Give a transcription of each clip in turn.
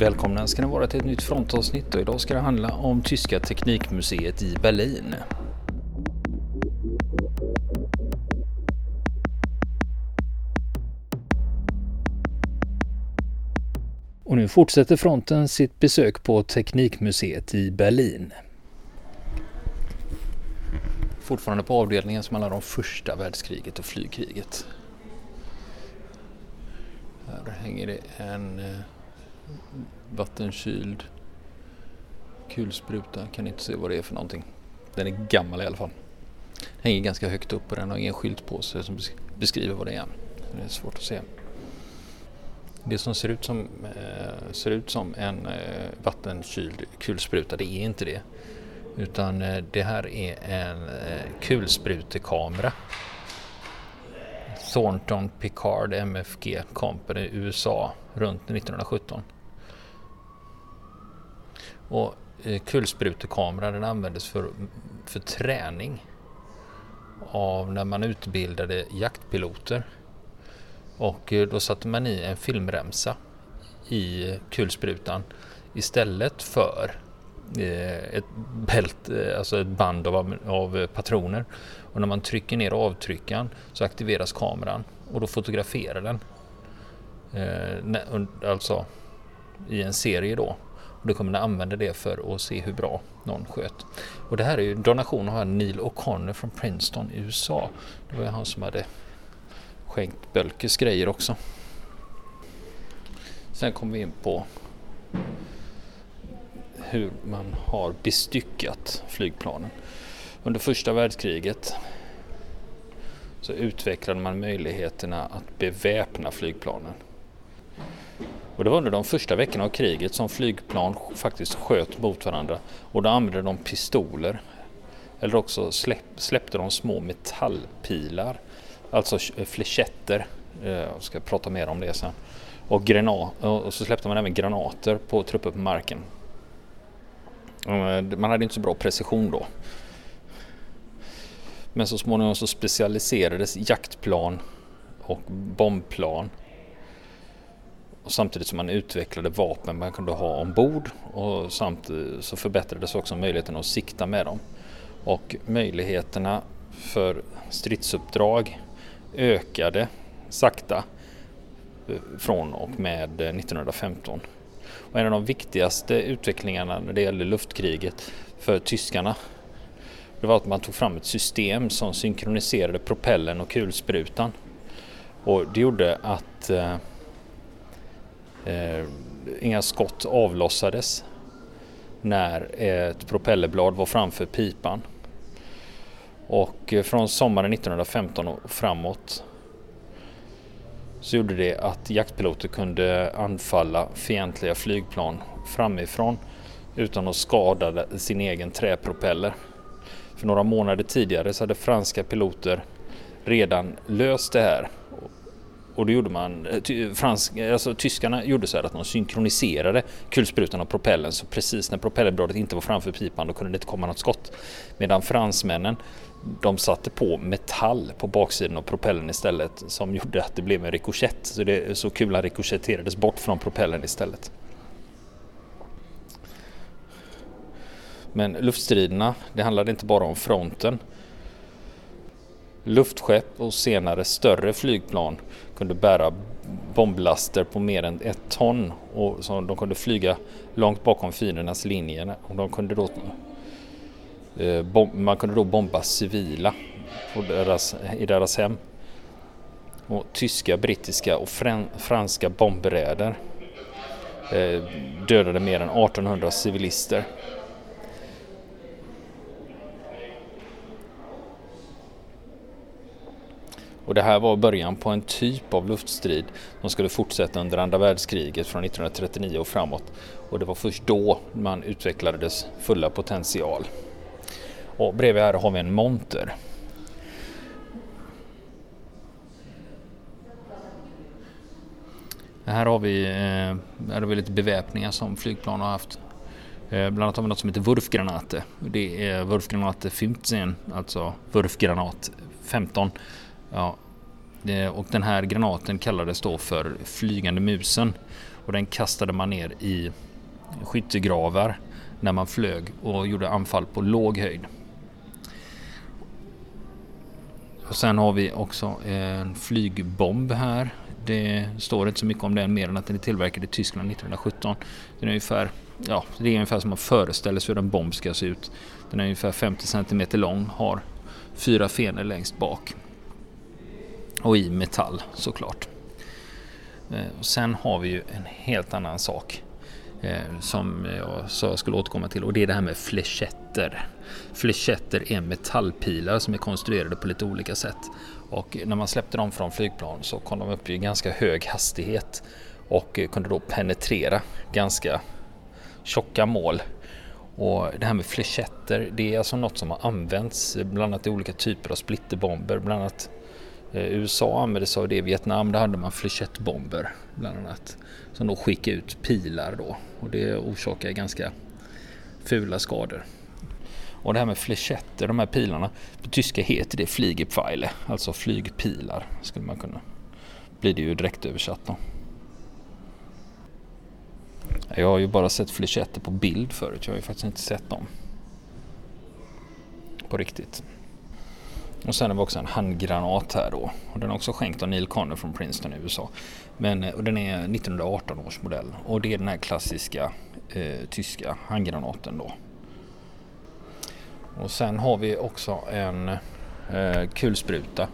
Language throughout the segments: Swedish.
Välkomna ska ni vara till ett nytt frontavsnitt och idag ska det handla om Tyska Teknikmuseet i Berlin. Och nu fortsätter fronten sitt besök på Teknikmuseet i Berlin. Fortfarande på avdelningen som handlar om första världskriget och flygkriget. Här hänger det en eh, vattenkyld kulspruta. Kan inte se vad det är för någonting. Den är gammal i alla fall. Hänger ganska högt upp och den har ingen skylt på sig som beskriver vad det är. Det är svårt att se. Det som ser ut som, eh, ser ut som en eh, vattenkyld kulspruta, det är inte det. Utan eh, det här är en eh, kulsprutekamera. Thornton Picard MFG Company USA runt 1917. Och eh, kulsprutekamera den användes för, för träning av när man utbildade jaktpiloter. Och eh, då satte man i en filmremsa i kulsprutan istället för eh, ett bält, alltså ett band av, av patroner. Och när man trycker ner avtryckaren så aktiveras kameran och då fotograferar den. Alltså i en serie då. Och då kommer man använda det för att se hur bra någon sköt. Och det här är ju donation av Neil O'Connor från Princeton i USA. Det var ju han som hade skänkt Bölkes grejer också. Sen kommer vi in på hur man har bestyckat flygplanen. Under första världskriget så utvecklade man möjligheterna att beväpna flygplanen. Och det var under de första veckorna av kriget som flygplan faktiskt sköt mot varandra och då använde de pistoler. Eller också släpp, släppte de små metallpilar, alltså eh, flechetter. Eh, Jag ska prata mer om det sen. Och, granat, och så släppte man även granater på trupper på marken. Eh, man hade inte så bra precision då. Men så småningom så specialiserades jaktplan och bombplan och samtidigt som man utvecklade vapen man kunde ha ombord och samtidigt så förbättrades också möjligheten att sikta med dem. Och möjligheterna för stridsuppdrag ökade sakta eh, från och med eh, 1915. Och en av de viktigaste utvecklingarna när det gäller luftkriget för tyskarna det var att man tog fram ett system som synkroniserade propellen och kulsprutan. Och det gjorde att eh, eh, inga skott avlossades när ett propellerblad var framför pipan. Och eh, från sommaren 1915 och framåt så gjorde det att jaktpiloter kunde anfalla fientliga flygplan framifrån utan att skada sin egen träpropeller. För några månader tidigare så hade franska piloter redan löst det här och då gjorde man, eh, fransk, alltså, tyskarna gjorde så här att de synkroniserade kulsprutan och propellen så precis när propellerbladet inte var framför pipan då kunde det inte komma något skott. Medan fransmännen de satte på metall på baksidan av propellen istället som gjorde att det blev en rikoschett. Så, det, så kulan rikoschetterades bort från propellen istället. Men luftstriderna, det handlade inte bara om fronten Luftskepp och senare större flygplan kunde bära bomblaster på mer än ett ton och så de kunde flyga långt bakom fiendernas linjer. Och de kunde då, eh, man kunde då bomba civila deras, i deras hem. Och tyska, brittiska och franska bombräder eh, dödade mer än 1800 civilister. Och det här var början på en typ av luftstrid som skulle fortsätta under andra världskriget från 1939 och framåt. Och det var först då man utvecklade dess fulla potential. Och bredvid här har vi en monter. Här har vi, eh, här har vi lite beväpningar som flygplan har haft. Eh, bland annat har vi något som heter Wurfgranate. Det är Wurfgranate 15, alltså Wurfgranat 15 Ja, och den här granaten kallades då för flygande musen. och den kastade man ner i skyttegravar när man flög och gjorde anfall på låg höjd. Och sen har vi också en flygbomb här. Det står inte så mycket om den mer än att den är tillverkad i Tyskland 1917. Den är ungefär, ja, det är ungefär som man föreställer sig hur en bomb ska se ut. Den är ungefär 50 cm lång, har fyra fenor längst bak. Och i metall såklart. Eh, sen har vi ju en helt annan sak eh, som jag sa jag skulle återkomma till och det är det här med flechetter. Flechetter är metallpilar som är konstruerade på lite olika sätt och när man släppte dem från flygplan så kom de upp i ganska hög hastighet och eh, kunde då penetrera ganska tjocka mål. Och det här med flechetter, det är alltså något som har använts bland annat i olika typer av splitterbomber, bland annat Eh, USA använde sig av det i Vietnam. Där hade man flechettbomber bland annat. Som då skickade ut pilar då. Och det orsakar ganska fula skador. Och det här med flechetter, de här pilarna. På tyska heter det Fliegerpfeile, alltså flygpilar skulle man kunna. Blir det ju direkt översatt då. Jag har ju bara sett flechetter på bild förut. Jag har ju faktiskt inte sett dem. På riktigt. Och sen har vi också en handgranat här då. Och den är också skänkt av Neil Conner från Princeton i USA. Men, eh, och den är 1918 års modell. Och det är den här klassiska eh, tyska handgranaten då. Och sen har vi också en eh, kulspruta.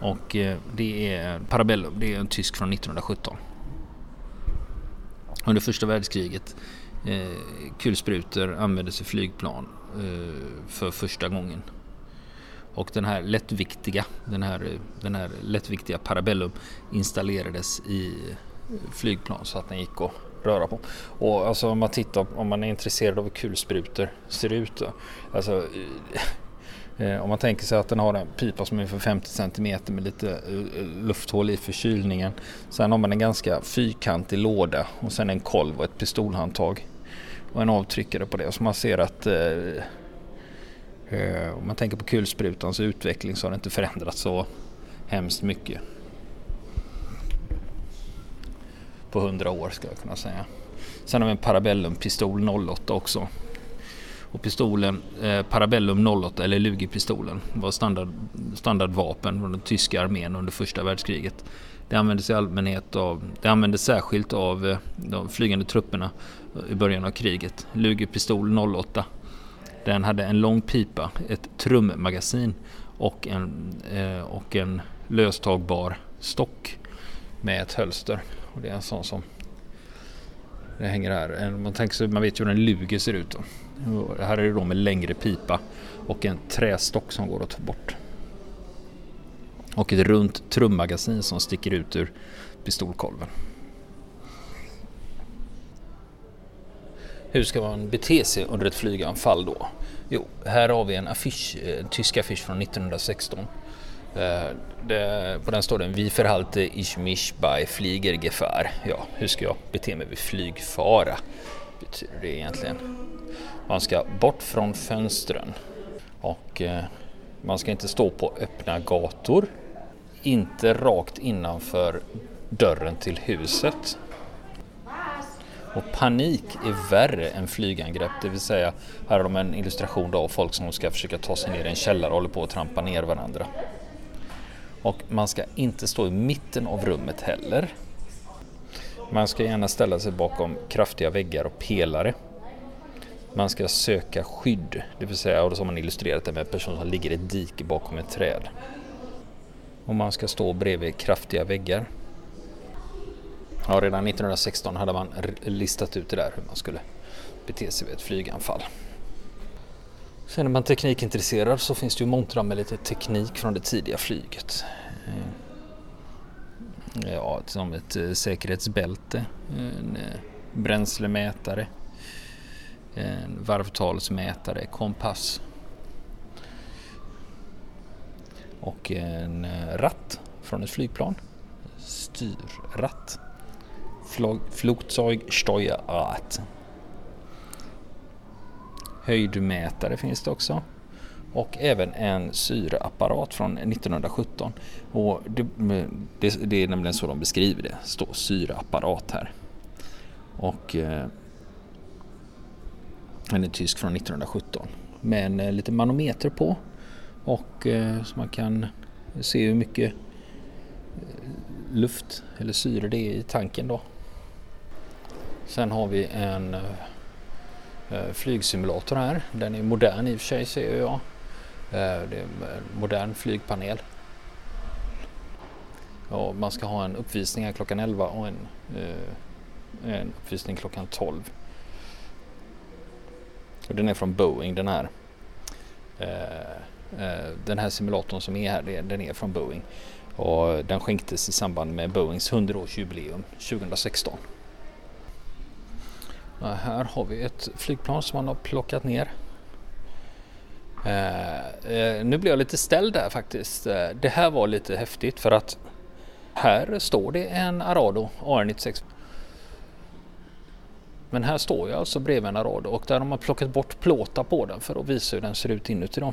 Och eh, det är Parabellum, det är en tysk från 1917. Under första världskriget eh, kulsprutor användes i flygplan eh, för första gången. Och den här lättviktiga, den här, den här lättviktiga Parabellum installerades i flygplan så att den gick att röra på. Och alltså om man tittar, om man är intresserad av hur kulsprutor ser ut. Alltså, eh, eh, om man tänker sig att den har en pipa som är ungefär 50 cm med lite eh, lufthål i förkylningen. Sen har man en ganska fyrkantig låda och sen en kolv och ett pistolhandtag och en avtryckare på det. Så man ser att Eh, Eh, om man tänker på kulsprutans utveckling så har det inte förändrats så hemskt mycket. På hundra år ska jag kunna säga. Sen har vi en Parabellum pistol 08 också. Och pistolen eh, Parabellum 08 eller Lugipistolen var standard, standardvapen från den tyska armén under första världskriget. Det användes i allmänhet av, det användes särskilt av eh, de flygande trupperna i början av kriget. Lugipistol 08 den hade en lång pipa, ett trummagasin och en, eh, och en löstagbar stock med ett hölster. Och det är en sån som det hänger här. Man, tänker sig, man vet ju hur en luger ser ut. Då. Här är det då med längre pipa och en trästock som går att ta bort. Och ett runt trummagasin som sticker ut ur pistolkolven. Hur ska man bete sig under ett flyganfall då? Jo, här har vi en affisch, eh, en tysk affisch från 1916. Eh, det, på den står det Vi förhalte ich mich bei Fliegergefahr. Ja, hur ska jag bete mig vid flygfara? Betyder det egentligen. Man ska bort från fönstren och eh, man ska inte stå på öppna gator. Inte rakt innanför dörren till huset. Och panik är värre än flygangrepp, det vill säga här har de en illustration av folk som ska försöka ta sig ner i en källare och håller på att trampa ner varandra. Och man ska inte stå i mitten av rummet heller. Man ska gärna ställa sig bakom kraftiga väggar och pelare. Man ska söka skydd, det vill säga, och då har man illustrerat det med en person som ligger i ett dike bakom ett träd. Och man ska stå bredvid kraftiga väggar. Ja, redan 1916 hade man listat ut det där hur man skulle bete sig vid ett flyganfall. Sen är man teknikintresserad så finns det ju montrar med lite teknik från det tidiga flyget. Eh, ja, som ett eh, säkerhetsbälte, en eh, bränslemätare, en varvtalsmätare, kompass och en ratt från ett flygplan. Styrratt. Flugzeugsteuerart. Höjdmätare finns det också. Och även en syreapparat från 1917. Och det, det, det är nämligen så de beskriver det. Står syreapparat här. Och eh, den är tysk från 1917 med en eh, liten manometer på och eh, så man kan se hur mycket eh, luft eller syre det är i tanken då. Sen har vi en eh, eh, flygsimulator här. Den är modern i och för sig ser jag. Eh, det är en eh, modern flygpanel. Och man ska ha en uppvisning här klockan 11 och en, eh, en uppvisning klockan 12. Och den är från Boeing den här. Eh, den här simulatorn som är här, den är från Boeing. Och den skänktes i samband med Boeings 100-årsjubileum 2016. Här har vi ett flygplan som man har plockat ner. Eh, eh, nu blir jag lite ställd där faktiskt. Eh, det här var lite häftigt för att här står det en Arado AR96. Men här står jag alltså bredvid en Arado och där har man plockat bort plåtar på den för att visa hur den ser ut inuti. dem.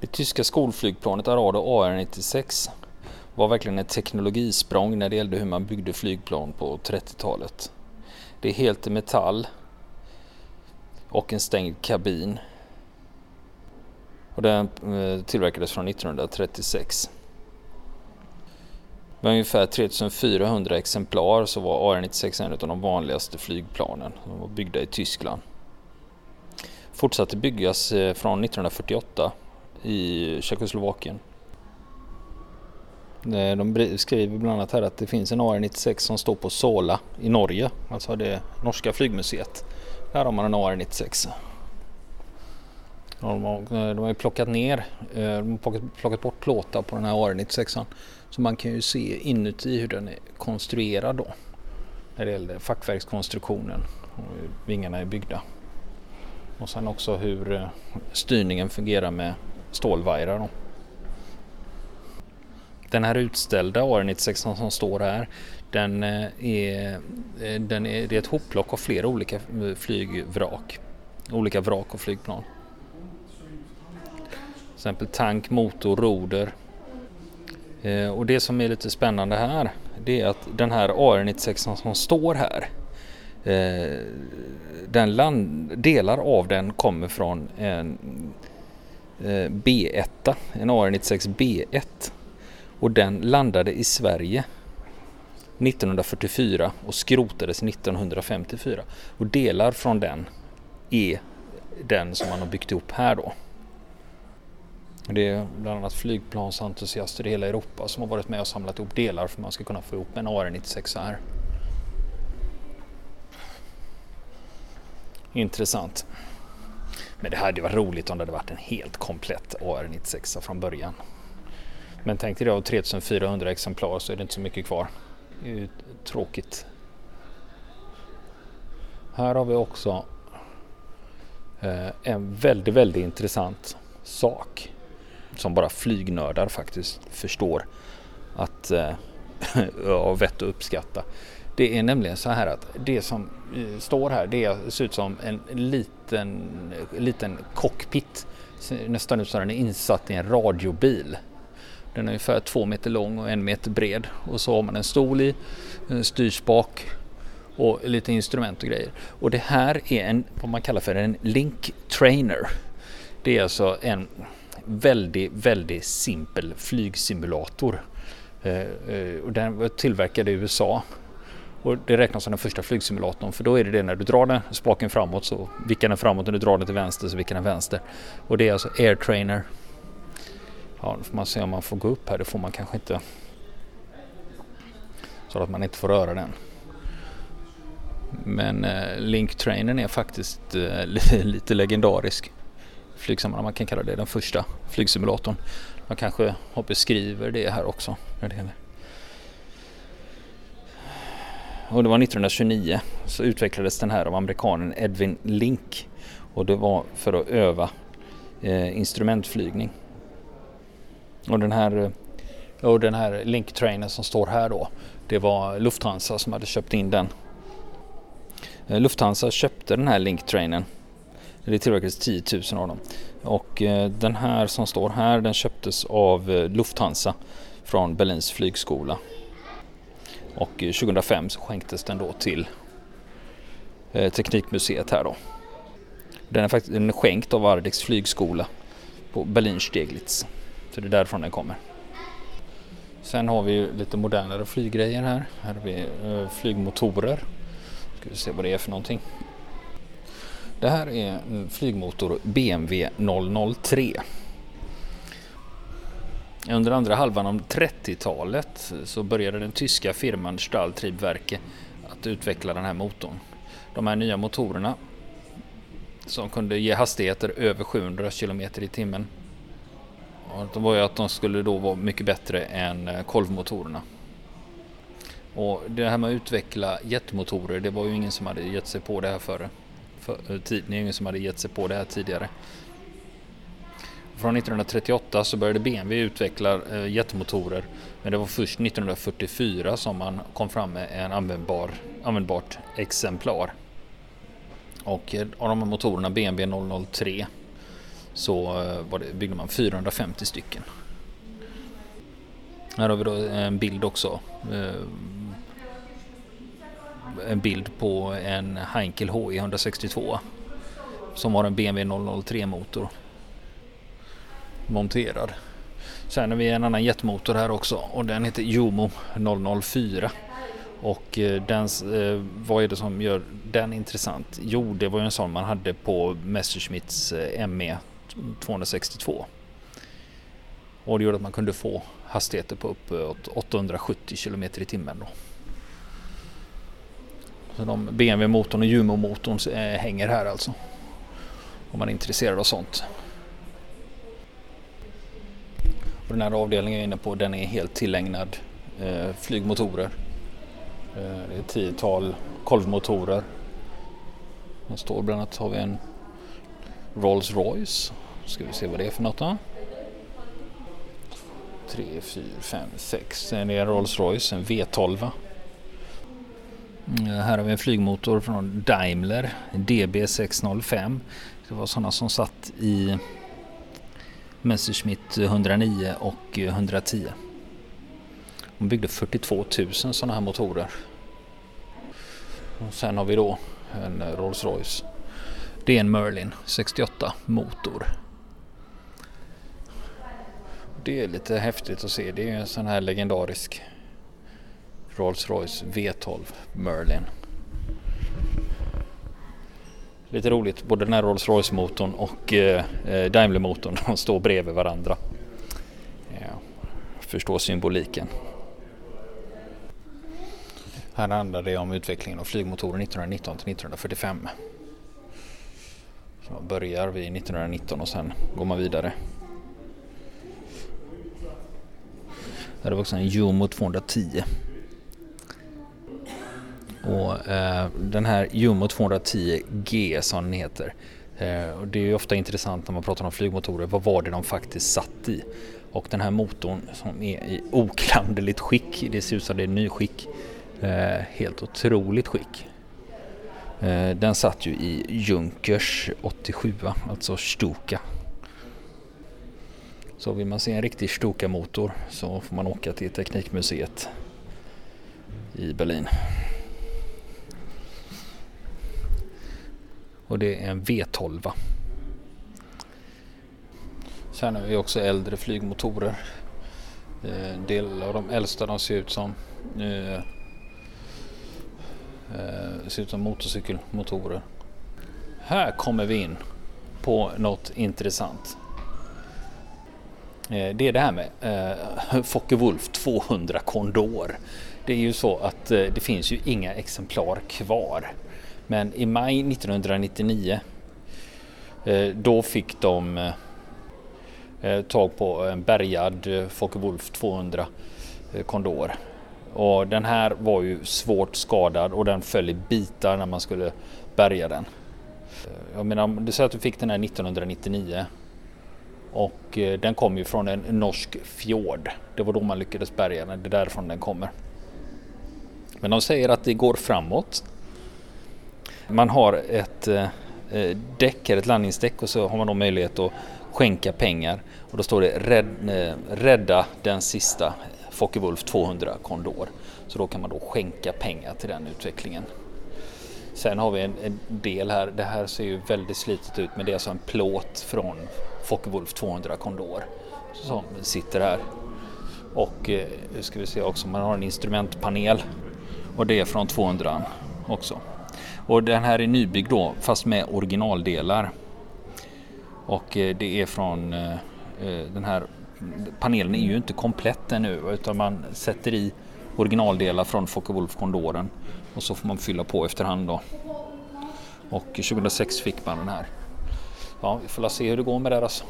Det tyska skolflygplanet Arado AR96 var verkligen ett teknologisprång när det gällde hur man byggde flygplan på 30-talet. Det är helt i metall och en stängd kabin. Och den eh, tillverkades från 1936. Med ungefär 3400 exemplar så var AR-96 en av de vanligaste flygplanen. De var byggda i Tyskland. Fortsatte byggas eh, från 1948 i Tjeckoslovakien. Eh, de skriver bland annat här att det finns en AR-96 som står på Sola i Norge, alltså det norska flygmuseet. Där har man en AR-96. De har, eh, de har plockat ner, eh, de har plockat, plockat bort plåtar på den här AR-96 så man kan ju se inuti hur den är konstruerad då. När det gäller fackverkskonstruktionen och hur vingarna är byggda. Och sen också hur styrningen fungerar med stålvajrar. Då. Den här utställda AR96 som står här den eh, är, eh, den är, det är ett hopplock av flera olika eh, flygvrak. Olika vrak och flygplan. Till exempel tank, motor, roder. Och det som är lite spännande här det är att den här AR96 som står här den land, delar av den kommer från en B1, en AR96 B1 och den landade i Sverige 1944 och skrotades 1954. Och delar från den är den som man har byggt ihop här då. Det är bland annat flygplansentusiaster i hela Europa som har varit med och samlat ihop delar för att man ska kunna få ihop en AR96 här. Intressant. Men det hade varit roligt om det hade varit en helt komplett AR96 från början. Men tänk dig då 3400 exemplar så är det inte så mycket kvar. Det är ju tråkigt. Här har vi också eh, en väldigt, väldigt intressant sak som bara flygnördar faktiskt förstår att eh, ja, vett att uppskatta. Det är nämligen så här att det som eh, står här det ser ut som en liten, liten cockpit. Nästan ut som den är insatt i en radiobil. Den är ungefär två meter lång och en meter bred och så har man en stol i, en styrspak och lite instrument och grejer. Och det här är en, vad man kallar för en Link Trainer. Det är alltså en väldigt, väldigt simpel flygsimulator. Eh, eh, och den var tillverkad i USA. Och det räknas som den första flygsimulatorn för då är det det när du drar den spaken framåt så vickar den framåt och när du drar den till vänster så vickar den vänster. Och det är alltså Air Trainer Ja, då får man se om man får gå upp här. Det får man kanske inte. Så att man inte får röra den. Men eh, Link-trainern är faktiskt eh, lite legendarisk. Flygsammanhang, man kan kalla det den första flygsimulatorn. Man kanske har beskriver det här också. När det gäller. Och det var 1929 så utvecklades den här av amerikanen Edwin Link och det var för att öva eh, instrumentflygning. Och den här, eh, och den här Link-trainen som står här då, det var Lufthansa som hade köpt in den. Eh, Lufthansa köpte den här Link-trainen. Det tillverkades 10 000 av dem. Och eh, den här som står här den köptes av Lufthansa från Berlins flygskola. Och 2005 så skänktes den då till Teknikmuseet här då. Den är faktiskt den är skänkt av Ardex flygskola på Berlin-Steglitz. Så det är därifrån den kommer. Sen har vi ju lite modernare flyggrejer här. Här har vi eh, flygmotorer. Ska vi se vad det är för någonting. Det här är en flygmotor BMW 003. Under andra halvan av 30-talet så började den tyska firman Stahltriebwerke att utveckla den här motorn. De här nya motorerna som kunde ge hastigheter över 700 km i timmen. Det var ju att de skulle då vara mycket bättre än eh, kolvmotorerna. Och det här med att utveckla jetmotorer, det var ju ingen som hade gett sig på det här före. För, eh, tid, det är ingen som hade gett sig på det här tidigare. Från 1938 så började BMW utveckla eh, jetmotorer men det var först 1944 som man kom fram med en användbar, användbart exemplar. Och av de här motorerna BMW 003 så eh, var det, byggde man 450 stycken. Här har vi då en bild också eh, en bild på en Heinkel HE 162 som har en BMW 003 motor monterad. Sen har vi en annan jetmotor här också och den heter Jomo 004. Och eh, den, vad är det som gör den intressant? Jo, det var ju en sån man hade på Messerschmitts ME 262. Och det gjorde att man kunde få hastigheter på uppåt 870 km i timmen. Då. Så de BMW-motorn och Jumo-motorn eh, hänger här alltså. Om man är intresserad av sånt. Och den här avdelningen jag är inne på den är helt tillägnad eh, flygmotorer. Eh, det är ett tiotal kolvmotorer. Det står bland annat har vi en Rolls Royce. Ska vi se vad det är för något då. 3, 4, 5, 6. Sen är en Rolls Royce, en V12. Mm, här har vi en flygmotor från Daimler DB605. Det var sådana som satt i Messerschmitt 109 och 110. De byggde 42 000 sådana här motorer. Och sen har vi då en Rolls Royce. Det är en Merlin 68 motor. Det är lite häftigt att se. Det är en sån här legendarisk Rolls-Royce V12 Merlin. Lite roligt, både den här Rolls-Royce motorn och eh, eh Daimler-motorn de står bredvid varandra. Ja, förstår symboliken. Här handlar det om utvecklingen av flygmotorer 1919 till 1945. Så man börjar vid 1919 och sen går man vidare. Det var också en Jumo 210 och eh, den här Jumo 210G som den heter. Eh, och det är ju ofta intressant när man pratar om flygmotorer, vad var det de faktiskt satt i? Och den här motorn som är i oklanderligt skick, det ser ut som det är nyskick, eh, helt otroligt skick. Eh, den satt ju i Junkers 87, alltså Stuka. Så vill man se en riktig Stuka-motor så får man åka till Teknikmuseet i Berlin. och det är en V12. Sen har vi också äldre flygmotorer. En del av de äldsta de ser ut som eh, eh, ser ut som motorcykelmotorer. Här kommer vi in på något intressant. Eh, det är det här med eh, Focke-Wulf 200 Condor. Det är ju så att eh, det finns ju inga exemplar kvar men i maj 1999 eh, då fick de tag på en bärgad Focke-Wulf 200 Condor. Och den här var ju svårt skadad och den föll i bitar när man skulle bärga den. Jag menar, du säger att du fick den här 1999 och eh, den kom ju från en norsk fjord. Det var då man lyckades bärga den, det är därifrån den kommer. Men de säger att det går framåt man har ett eh, eh däck, ett landningsdäck och så har man då möjlighet att skänka pengar och då står det rädd, eh, rädda den sista Focke-Wulf 200 Condor. Så då kan man då skänka pengar till den utvecklingen. Sen har vi en, en del här, det här ser ju väldigt slitet ut men det är alltså en plåt från Focke-Wulf 200 Condor som sitter här. Och eh, nu ska vi se också, man har en instrumentpanel och det är från 200 också. Och den här är nybyggd då fast med originaldelar. Och eh, det är från eh, eh den här panelen är ju inte komplett ännu utan man sätter i originaldelar från Focke-Wulf Condoren och så får man fylla på efterhand då. Och 2006 fick man den här. Ja, vi får se hur det går med deras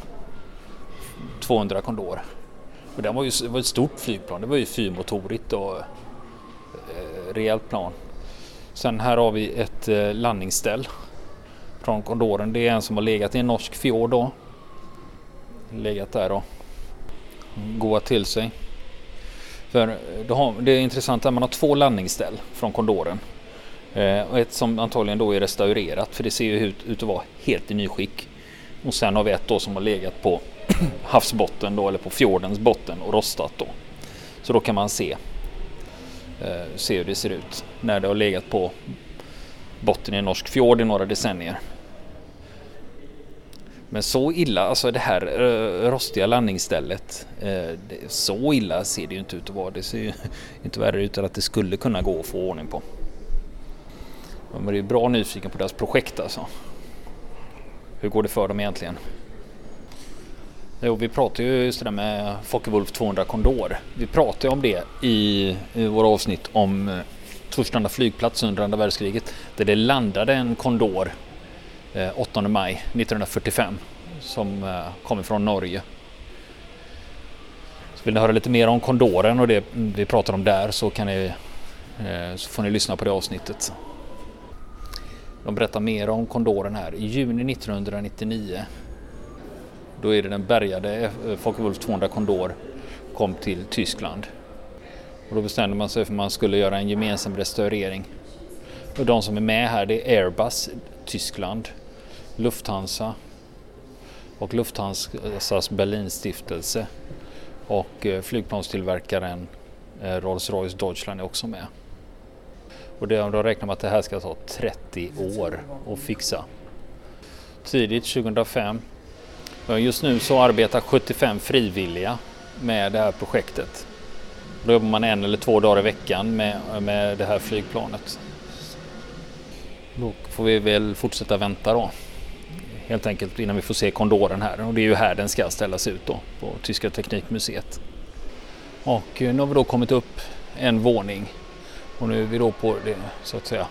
200 Condor. Och den var ju var ett stort flygplan, det var ju fyrmotorigt och eh, rejält plan. Sen här har vi ett eh, landningsställ från Condoren. Det är en som har legat i en norsk fjord då. Legat där och goat till sig. För eh, det är intressant att man har två landningsställ från Condoren. Eh, och ett som antagligen då är restaurerat för det ser ju ut, ut att vara helt i nyskick. Och sen har vi ett då som har legat på havsbotten då eller på fjordens botten och rostat då. Så då kan man se, eh, se hur det ser ut när det har legat på botten i en norsk fjord i några decennier. Men så illa, alltså det här eh, rostiga landningsstället, eh, det, så illa ser det ju inte ut att vara. Det ser ju inte värre ut än att det skulle kunna gå att få ordning på. Man är ju bra nyfiken på deras projekt alltså. Hur går det för dem egentligen? Jo, vi pratade ju just det där med Focke-Wulf 200 Condor. Vi pratade om det i, i våra avsnitt om eh, Torslanda flygplats under andra världskriget där det landade en Condor eh, 8 maj 1945 som eh, kommer från Norge. Så vill ni höra lite mer om kondoren och det vi pratar om där så, kan ni, så får ni lyssna på det avsnittet. De berättar mer om kondoren här. I juni 1999 då är det den bärgade eh, Focke-Wulf 200 Condor kom till Tyskland. Och då bestämde man sig för att man skulle göra en gemensam restaurering. Och de som är med här det är Airbus Tyskland, Lufthansa och Lufthansas Berlinstiftelse och eh, flygplanstillverkaren eh, Rolls-Royce Deutschland är också med. Och de räknar med att det här ska ta 30 år att fixa. Tidigt 2005. Just nu så arbetar 75 frivilliga med det här projektet. Då jobbar man en eller två dagar i veckan med, med det här flygplanet. Då får vi väl fortsätta vänta då. Helt enkelt innan vi får se kondoren här och det är ju här den ska ställas ut då på Tyska Teknikmuseet. Och nu har vi då kommit upp en våning och nu är vi då på det så att säga,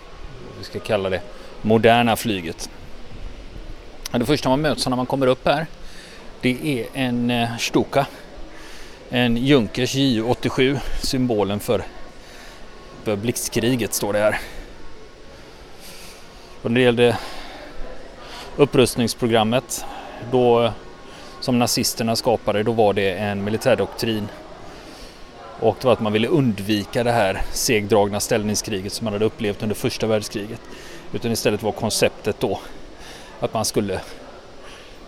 vi ska kalla det moderna flyget. Det första man möts när man kommer upp här det är en eh, Stuka. En Junkers Ju-87, symbolen för, för blixtkriget står det här. Och när det gällde upprustningsprogrammet då, eh, som nazisterna skapade, då var det en militärdoktrin. Och det var att man ville undvika det här segdragna ställningskriget som man hade upplevt under första världskriget. Utan istället var konceptet då att man skulle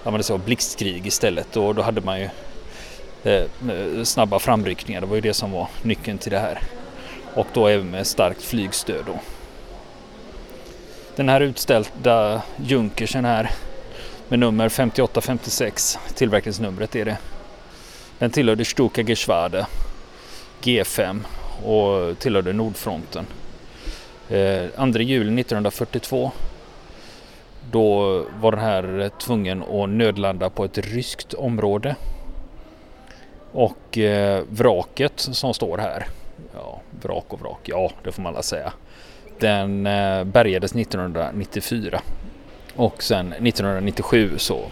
använda sig av blixtkrig istället och då hade man ju eh, snabba framryckningar. Det var ju det som var nyckeln till det här. Och då även med starkt flygstöd då. Den här utställda Junkersen här med nummer 5856, tillverkningsnumret är det. Den tillhörde Stuka Geschwade G5 och tillhörde Nordfronten. Eh, 2 juli 1942 då var den här tvungen att nödlanda på ett ryskt område. Och eh, vraket som står här, ja vrak och vrak, ja det får man alla säga. Den eh, bärgades 1994 och sen 1997 så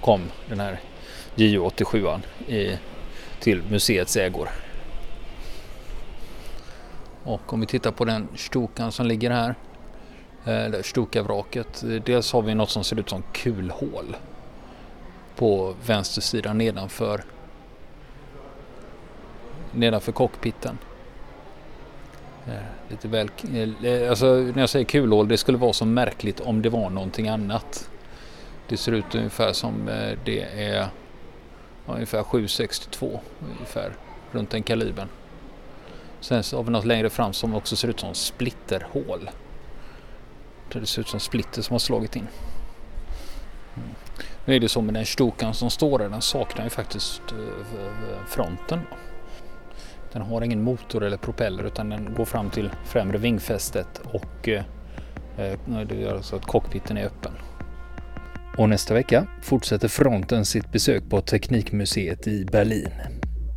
kom den här JU87 till museets ägor. Och om vi tittar på den stokan som ligger här, eh, eller stokavraket. Dels har vi något som ser ut som kulhål på vänster sida nedanför nedanför cockpiten. Eh, lite väl, eh, alltså när jag säger kulhål, det skulle vara så märkligt om det var någonting annat. Det ser ut ungefär som det är ungefär 762 ungefär runt den kalibern. Sen så har vi något längre fram som också ser ut som splitterhål. Det ser ut som splitter som har slagit in. Mm. Nu är det så med den Stukan som står där, den saknar ju faktiskt eh, fronten. Den har ingen motor eller propeller utan den går fram till främre vingfästet och eh, eh, det gör så att cockpiten är öppen. Och nästa vecka fortsätter fronten sitt besök på Teknikmuseet i Berlin.